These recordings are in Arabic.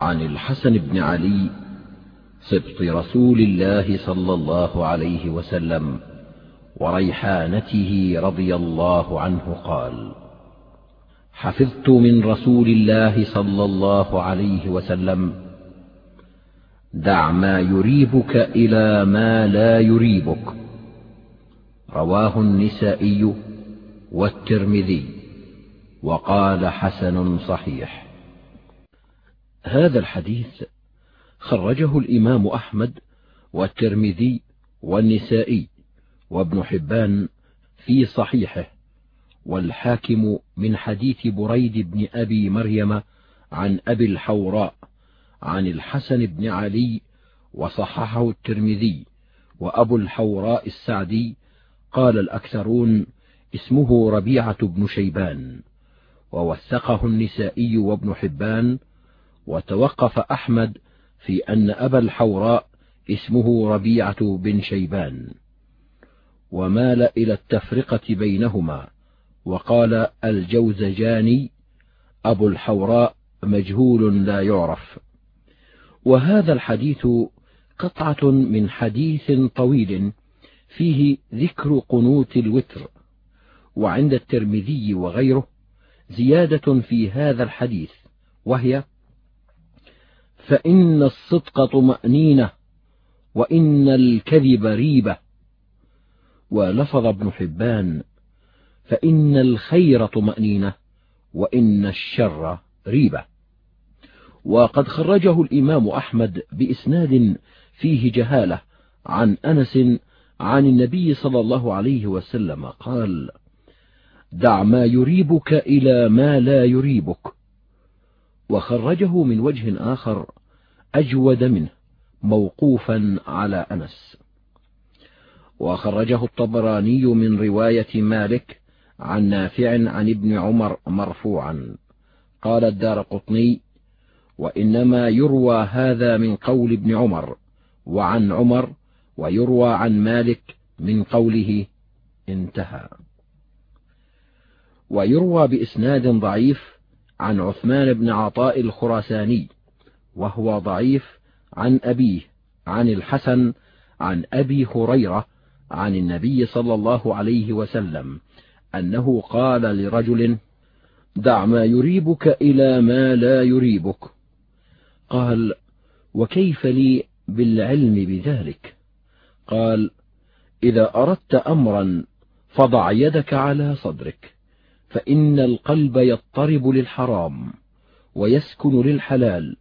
عن الحسن بن علي سبط رسول الله صلى الله عليه وسلم وريحانته رضي الله عنه قال حفظت من رسول الله صلى الله عليه وسلم دع ما يريبك إلى ما لا يريبك رواه النسائي والترمذي وقال حسن صحيح. هذا الحديث خرجه الإمام أحمد والترمذي والنسائي وابن حبان في صحيحه والحاكم من حديث بريد بن أبي مريم عن أبي الحوراء عن الحسن بن علي وصححه الترمذي وأبو الحوراء السعدي قال الأكثرون اسمه ربيعة بن شيبان ووثقه النسائي وابن حبان وتوقف أحمد في أن أبا الحوراء اسمه ربيعة بن شيبان. ومال إلى التفرقة بينهما وقال الجوزجاني أبو الحوراء مجهول لا يعرف. وهذا الحديث قطعة من حديث طويل فيه ذكر قنوت الوتر وعند الترمذي وغيره زيادة في هذا الحديث وهي فإن الصدق طمأنينة وإن الكذب ريبة. ولفظ ابن حبان فإن الخير طمأنينة وإن الشر ريبة. وقد خرجه الإمام أحمد بإسناد فيه جهالة عن أنس عن النبي صلى الله عليه وسلم قال دع ما يريبك إلى ما لا يريبك. وخرجه من وجه آخر أجود منه موقوفا على أنس. وخرجه الطبراني من رواية مالك عن نافع عن ابن عمر مرفوعا. قال الدار قطني وإنما يروى هذا من قول ابن عمر وعن عمر ويروى عن مالك من قوله انتهى. ويروى بإسناد ضعيف عن عثمان بن عطاء الخراساني. وهو ضعيف عن أبيه عن الحسن عن أبي هريرة عن النبي صلى الله عليه وسلم أنه قال لرجل دع ما يريبك إلى ما لا يريبك قال وكيف لي بالعلم بذلك؟ قال إذا أردت أمرا فضع يدك على صدرك فإن القلب يضطرب للحرام ويسكن للحلال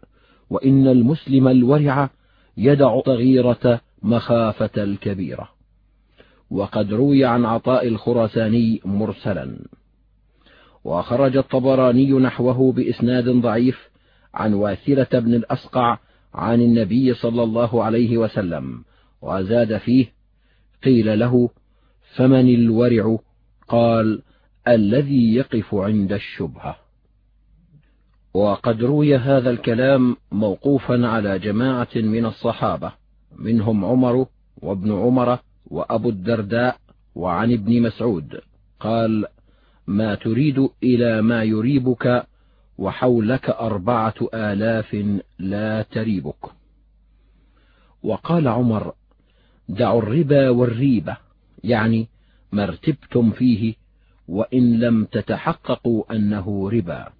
وإن المسلم الورع يدع الصغيرة مخافة الكبيرة. وقد روي عن عطاء الخراساني مرسلا. وخرج الطبراني نحوه بإسناد ضعيف عن واثلة بن الأسقع عن النبي صلى الله عليه وسلم وزاد فيه قيل له فمن الورع؟ قال الذي يقف عند الشبهة. وقد روي هذا الكلام موقوفا على جماعة من الصحابة منهم عمر وابن عمر وأبو الدرداء وعن ابن مسعود. قال ما تريد إلى ما يريبك وحولك أربعة آلاف لا تريبك. وقال عمر دعوا الربا والريبة يعني ما ارتبتم فيه وإن لم تتحققوا أنه ربا.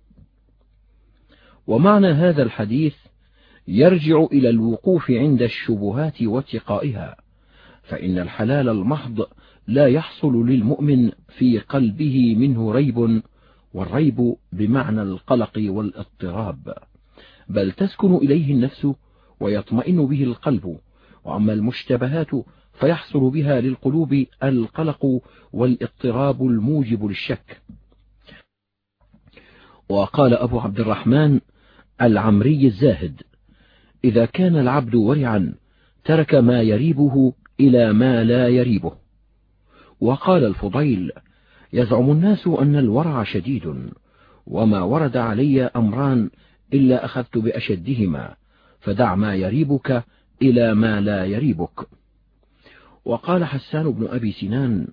ومعنى هذا الحديث يرجع إلى الوقوف عند الشبهات واتقائها فإن الحلال المحض لا يحصل للمؤمن في قلبه منه ريب والريب بمعنى القلق والاضطراب بل تسكن إليه النفس ويطمئن به القلب وأما المشتبهات فيحصل بها للقلوب القلق والاضطراب الموجب للشك. وقال أبو عبد الرحمن العمري الزاهد. إذا كان العبد ورعا ترك ما يريبه إلى ما لا يريبه. وقال الفضيل يزعم الناس أن الورع شديد وما ورد علي أمران إلا أخذت بأشدهما فدع ما يريبك إلى ما لا يريبك. وقال حسان بن أبي سنان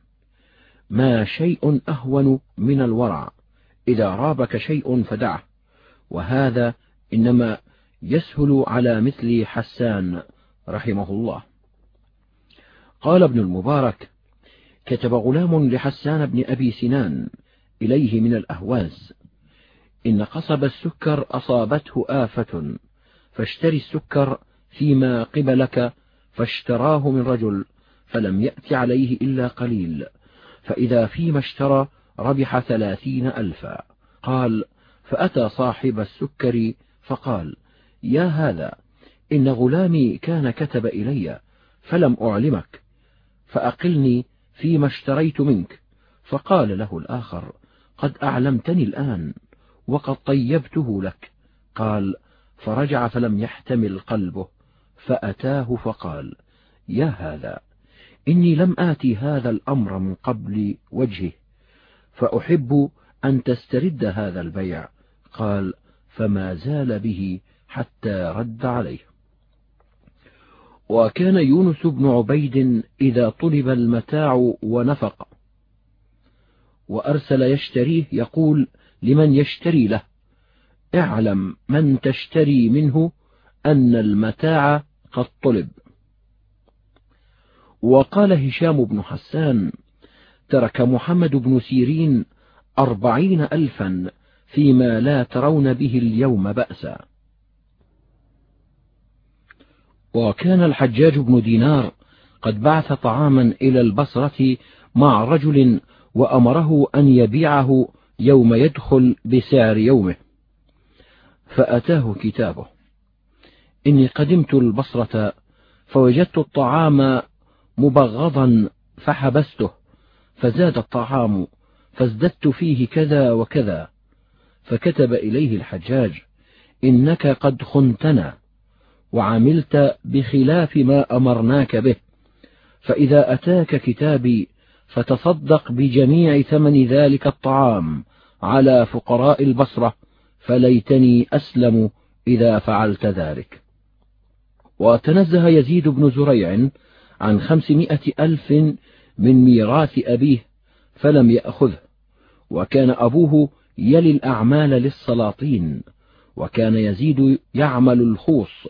ما شيء أهون من الورع إذا رابك شيء فدعه وهذا إنما يسهل على مثل حسان رحمه الله. قال ابن المبارك كتب غلام لحسان بن أبي سنان إليه من الأهواز إن قصب السكر أصابته آفة فاشتري السكر فيما قبلك فاشتراه من رجل فلم يأت عليه إلا قليل فإذا فيما اشترى ربح ثلاثين ألفا. قال فأتى صاحب السكر فقال يا هذا إن غلامي كان كتب إلي فلم أعلمك فأقلني فيما اشتريت منك. فقال له الآخر قد أعلمتني الآن وقد طيبته لك. قال فرجع فلم يحتمل قلبه فأتاه فقال يا هذا إني لم آتي هذا الأمر من قبل وجهه فأحب أن تسترد هذا البيع. قال فما زال به حتى رد عليه. وكان يونس بن عبيد إذا طلب المتاع ونفق. وأرسل يشتريه يقول لمن يشتري له؟ اعلم من تشتري منه أن المتاع قد طلب. وقال هشام بن حسان ترك محمد بن سيرين أربعين ألفا فيما لا ترون به اليوم بأسا. وكان الحجاج بن دينار قد بعث طعاما إلى البصرة مع رجل وأمره أن يبيعه يوم يدخل بسعر يومه فأتاه كتابه. إني قدمت البصرة فوجدت الطعام مبغضا فحبسته فزاد الطعام فازددت فيه كذا وكذا. فكتب إليه الحجاج إنك قد خنتنا وعملت بخلاف ما أمرناك به. فإذا أتاك كتابي فتصدق بجميع ثمن ذلك الطعام على فقراء البصرة فليتني أسلم إذا فعلت ذلك. وتنزه يزيد بن زريع عن خمسمائة ألف من ميراث أبيه فلم يأخذه وكان أبوه يلي الأعمال للسلاطين وكان يزيد يعمل الخوص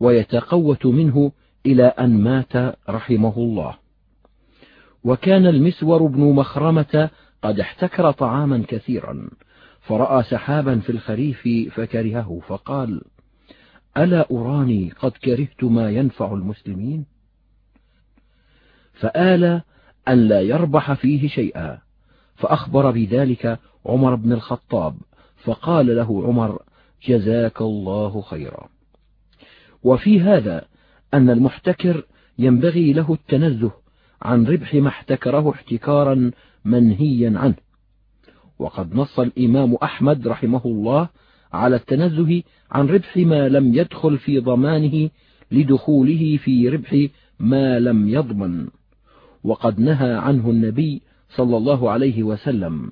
ويتقوت منه إلى أن مات رحمه الله. وكان المسور بن مخرمة قد احتكر طعاما كثيرا فرأى سحابا في الخريف فكرهه فقال ألا أراني قد كرهت ما ينفع المسلمين؟ فآل أن لا يربح فيه شيئا فأخبر بذلك عمر بن الخطاب فقال له عمر جزاك الله خيرا. وفي هذا أن المحتكر ينبغي له التنزه عن ربح ما احتكره احتكارا منهيا عنه. وقد نص الإمام أحمد رحمه الله على التنزه عن ربح ما لم يدخل في ضمانه لدخوله في ربح ما لم يضمن. وقد نهى عنه النبي صلى الله عليه وسلم.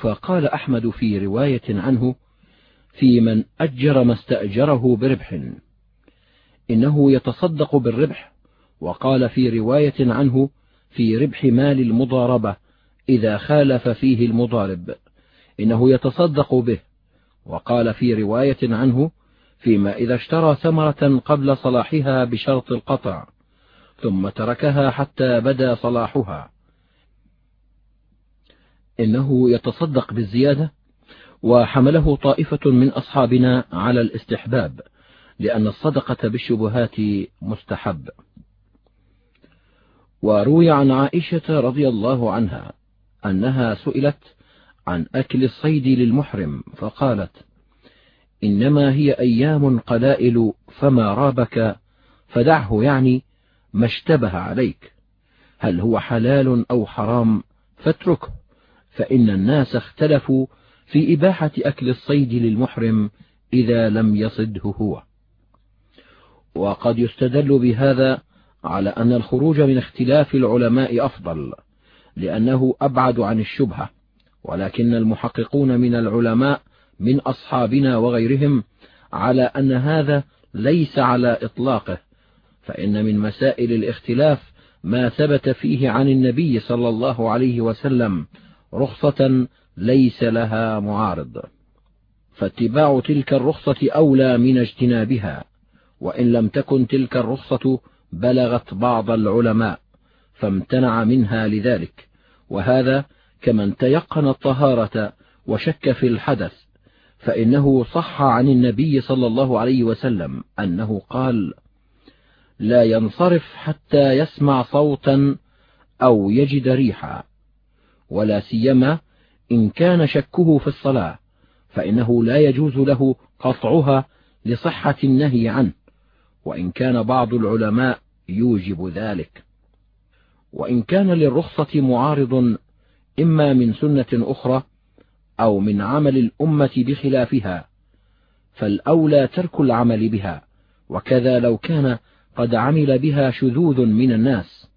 فقال أحمد في رواية عنه في من أجر ما استأجره بربح. إنه يتصدق بالربح. وقال في رواية عنه في ربح مال المضاربة إذا خالف فيه المضارب. إنه يتصدق به. وقال في رواية عنه فيما إذا اشترى ثمرة قبل صلاحها بشرط القطع ثم تركها حتى بدا صلاحها. إنه يتصدق بالزيادة وحمله طائفة من أصحابنا على الاستحباب لأن الصدقة بالشبهات مستحب. وروي عن عائشة رضي الله عنها أنها سئلت عن أكل الصيد للمحرم فقالت إنما هي أيام قلائل فما رابك؟ فدعه يعني ما اشتبه عليك. هل هو حلال أو حرام؟ فاتركه. فإن الناس اختلفوا في إباحة أكل الصيد للمحرم إذا لم يصده هو. وقد يستدل بهذا على أن الخروج من اختلاف العلماء أفضل لأنه أبعد عن الشبهة ولكن المحققون من العلماء من أصحابنا وغيرهم على أن هذا ليس على إطلاقه فإن من مسائل الاختلاف ما ثبت فيه عن النبي صلى الله عليه وسلم رخصة ليس لها معارض. فاتباع تلك الرخصة أولى من اجتنابها وإن لم تكن تلك الرخصة بلغت بعض العلماء فامتنع منها لذلك. وهذا كمن تيقن الطهارة وشك في الحدث فإنه صح عن النبي صلى الله عليه وسلم أنه قال لا ينصرف حتى يسمع صوتا أو يجد ريحا. ولا سيما إن كان شكه في الصلاة فإنه لا يجوز له قطعها لصحة النهي عنه وإن كان بعض العلماء يوجب ذلك. وإن كان للرخصة معارض إما من سنة أخرى أو من عمل الأمة بخلافها فالأولى ترك العمل بها وكذا لو كان قد عمل بها شذوذ من الناس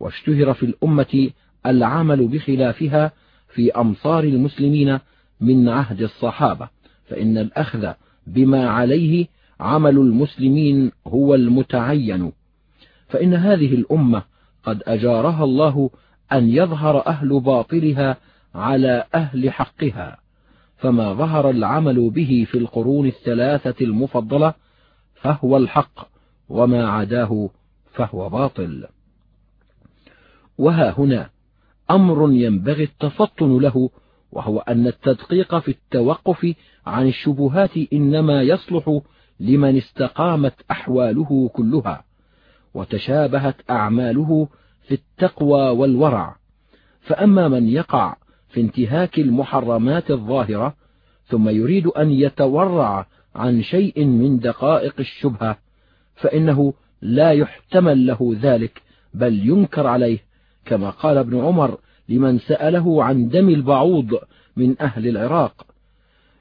واشتهر في الأمة العمل بخلافها في أمصار المسلمين من عهد الصحابة فإن الأخذ بما عليه عمل المسلمين هو المتعين. فإن هذه الأمة قد أجارها الله أن يظهر أهل باطلها على أهل حقها فما ظهر العمل به في القرون الثلاثة المفضلة فهو الحق وما عداه فهو باطل. وها هنا أمر ينبغي التفطن له وهو أن التدقيق في التوقف عن الشبهات إنما يصلح لمن استقامت أحواله كلها وتشابهت أعماله في التقوى والورع. فأما من يقع في انتهاك المحرمات الظاهرة ثم يريد أن يتورع عن شيء من دقائق الشبهة فإنه لا يحتمل له ذلك بل ينكر عليه. كما قال ابن عمر لمن سأله عن دم البعوض من أهل العراق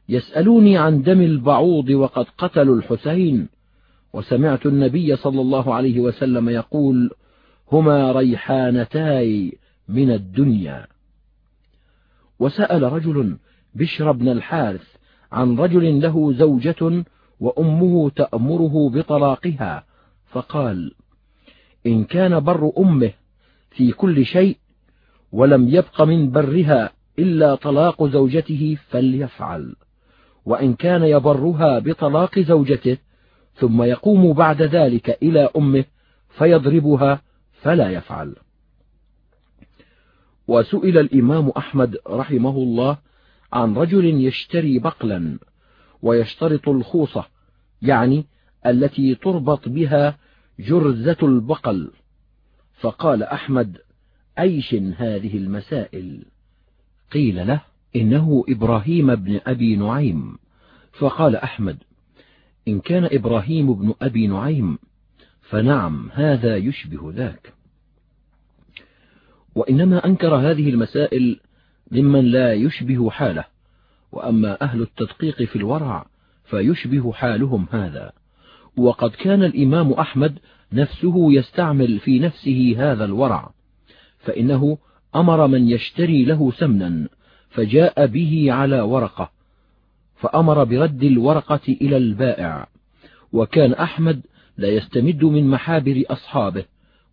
يسألوني عن دم البعوض وقد قتلوا الحسين. وسمعت النبي صلى الله عليه وسلم يقول هما ريحانتاي من الدنيا. وسأل رجل بشر بن الحارث عن رجل له زوجة وأمه تأمره بطلاقها فقال إن كان بر أمه في كل شيء ولم يبق من برها إلا طلاق زوجته فليفعل وإن كان يبرها بطلاق زوجته ثم يقوم بعد ذلك إلى أمه فيضربها فلا يفعل. وسئل الإمام أحمد رحمه الله عن رجل يشتري بقلا ويشترط الخوصة يعني التي تربط بها جرزة البقل. فقال أحمد أيش هذه المسائل؟ قيل له إنه إبراهيم بن أبي نعيم. فقال أحمد إن كان إبراهيم بن أبي نعيم فنعم هذا يشبه ذاك. وإنما أنكر هذه المسائل ممن لا يشبه حاله وأما أهل التدقيق في الورع فيشبه حالهم هذا. وقد كان الإمام أحمد نفسه يستعمل في نفسه هذا الورع فإنه أمر من يشتري له سمنا فجاء به على ورقة فأمر برد الورقة إلى البائع وكان أحمد لا يستمد من محابر أصحابه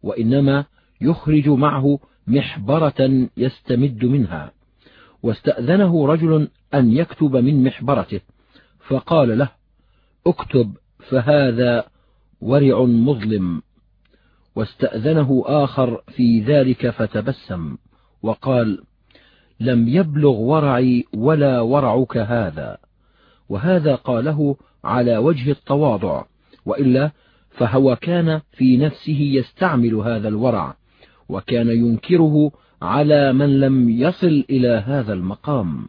وإنما يخرج معه محبرة يستمد منها. واستأذنه رجل أن يكتب من محبرته فقال له اكتب فهذا ورع مظلم واستأذنه آخر في ذلك فتبسم وقال لم يبلغ ورعي ولا ورعك هذا وهذا قاله على وجه التواضع وإلا فهو كان في نفسه يستعمل هذا الورع وكان ينكره على من لم يصل إلى هذا المقام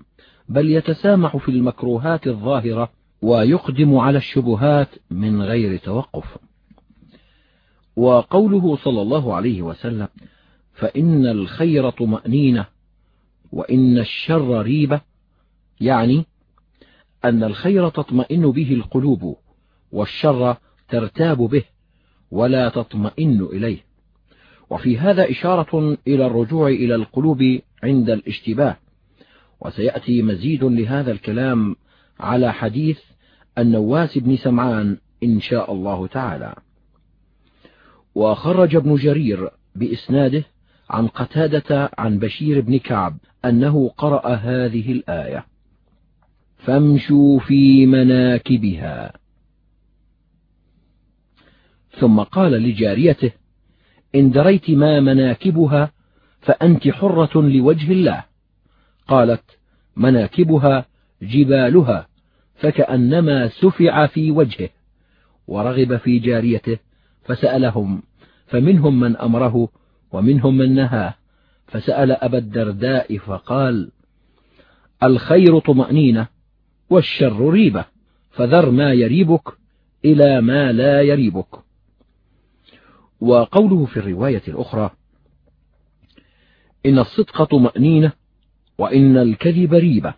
بل يتسامح في المكروهات الظاهرة ويقدم على الشبهات من غير توقف. وقوله صلى الله عليه وسلم فإن الخير طمأنينة وإن الشر ريبة يعني أن الخير تطمئن به القلوب والشر ترتاب به ولا تطمئن إليه. وفي هذا إشارة إلى الرجوع إلى القلوب عند الاشتباه. وسيأتي مزيد لهذا الكلام على حديث النواس بن سمعان إن شاء الله تعالى. وخرج ابن جرير بإسناده عن قتادة عن بشير بن كعب أنه قرأ هذه الآية. فامشوا في مناكبها. ثم قال لجاريته إن دريت ما مناكبها فأنت حرة لوجه الله. قالت مناكبها جبالها فكأنما سفع في وجهه. ورغب في جاريته فسألهم فمنهم من أمره ومنهم من نهاه. فسأل أبا الدرداء فقال الخير طمأنينة والشر ريبة فذر ما يريبك إلى ما لا يريبك. وقوله في الرواية الأخرى إن الصدق طمأنينة وإن الكذب ريبة.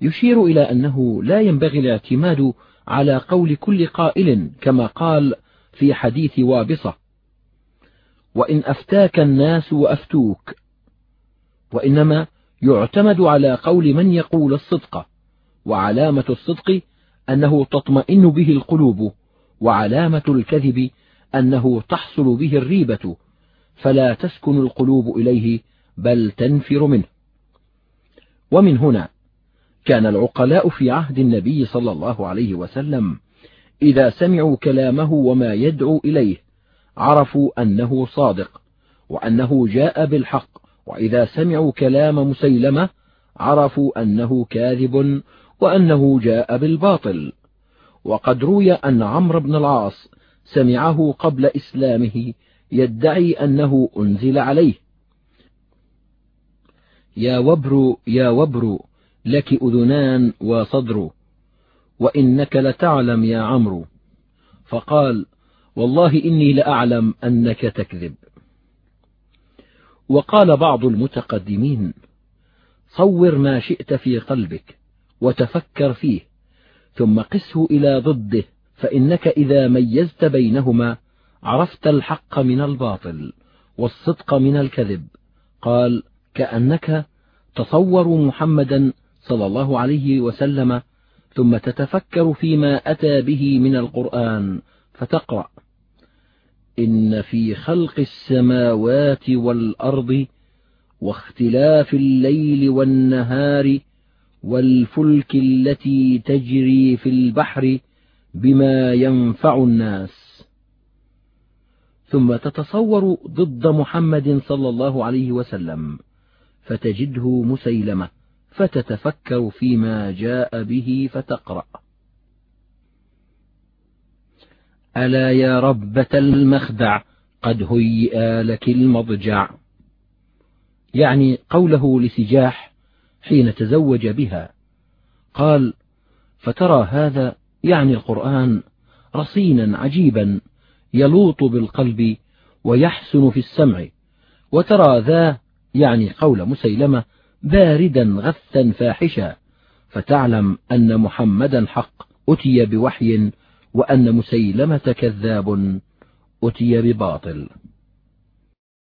يشير إلى أنه لا ينبغي الاعتماد على قول كل قائل كما قال في حديث وابصة. وإن أفتاك الناس وأفتوك. وإنما يعتمد على قول من يقول الصدق. وعلامة الصدق أنه تطمئن به القلوب. وعلامة الكذب أنه تحصل به الريبة. فلا تسكن القلوب إليه بل تنفر منه. ومن هنا كان العقلاء في عهد النبي صلى الله عليه وسلم إذا سمعوا كلامه وما يدعو إليه عرفوا أنه صادق وأنه جاء بالحق وإذا سمعوا كلام مسيلمة عرفوا أنه كاذب وأنه جاء بالباطل. وقد روي أن عمرو بن العاص سمعه قبل إسلامه يدعي أنه أنزل عليه. يا وبر يا وبر لك أذنان وصدر وإنك لتعلم يا عمرو. فقال والله إني لأعلم أنك تكذب. وقال بعض المتقدمين صور ما شئت في قلبك وتفكر فيه ثم قسه إلى ضده فإنك إذا ميزت بينهما عرفت الحق من الباطل والصدق من الكذب. قال كأنك تصور محمدا صلى الله عليه وسلم ثم تتفكر فيما أتى به من القرآن فتقرأ إن في خلق السماوات والأرض واختلاف الليل والنهار والفلك التي تجري في البحر بما ينفع الناس. ثم تتصور ضد محمد صلى الله عليه وسلم فتجده مسيلمة. فتتفكر فيما جاء به فتقرأ. ألا يا ربة المخدع قد هيئ لك المضجع. يعني قوله لسجاح حين تزوج بها. قال فترى هذا يعني القرآن رصينا عجيبا يلوط بالقلب ويحسن في السمع وترى ذا يعني قول مسيلمة باردا غثا فاحشا فتعلم أن محمدا حق أتي بوحي وأن مسيلمة كذاب أتي بباطل.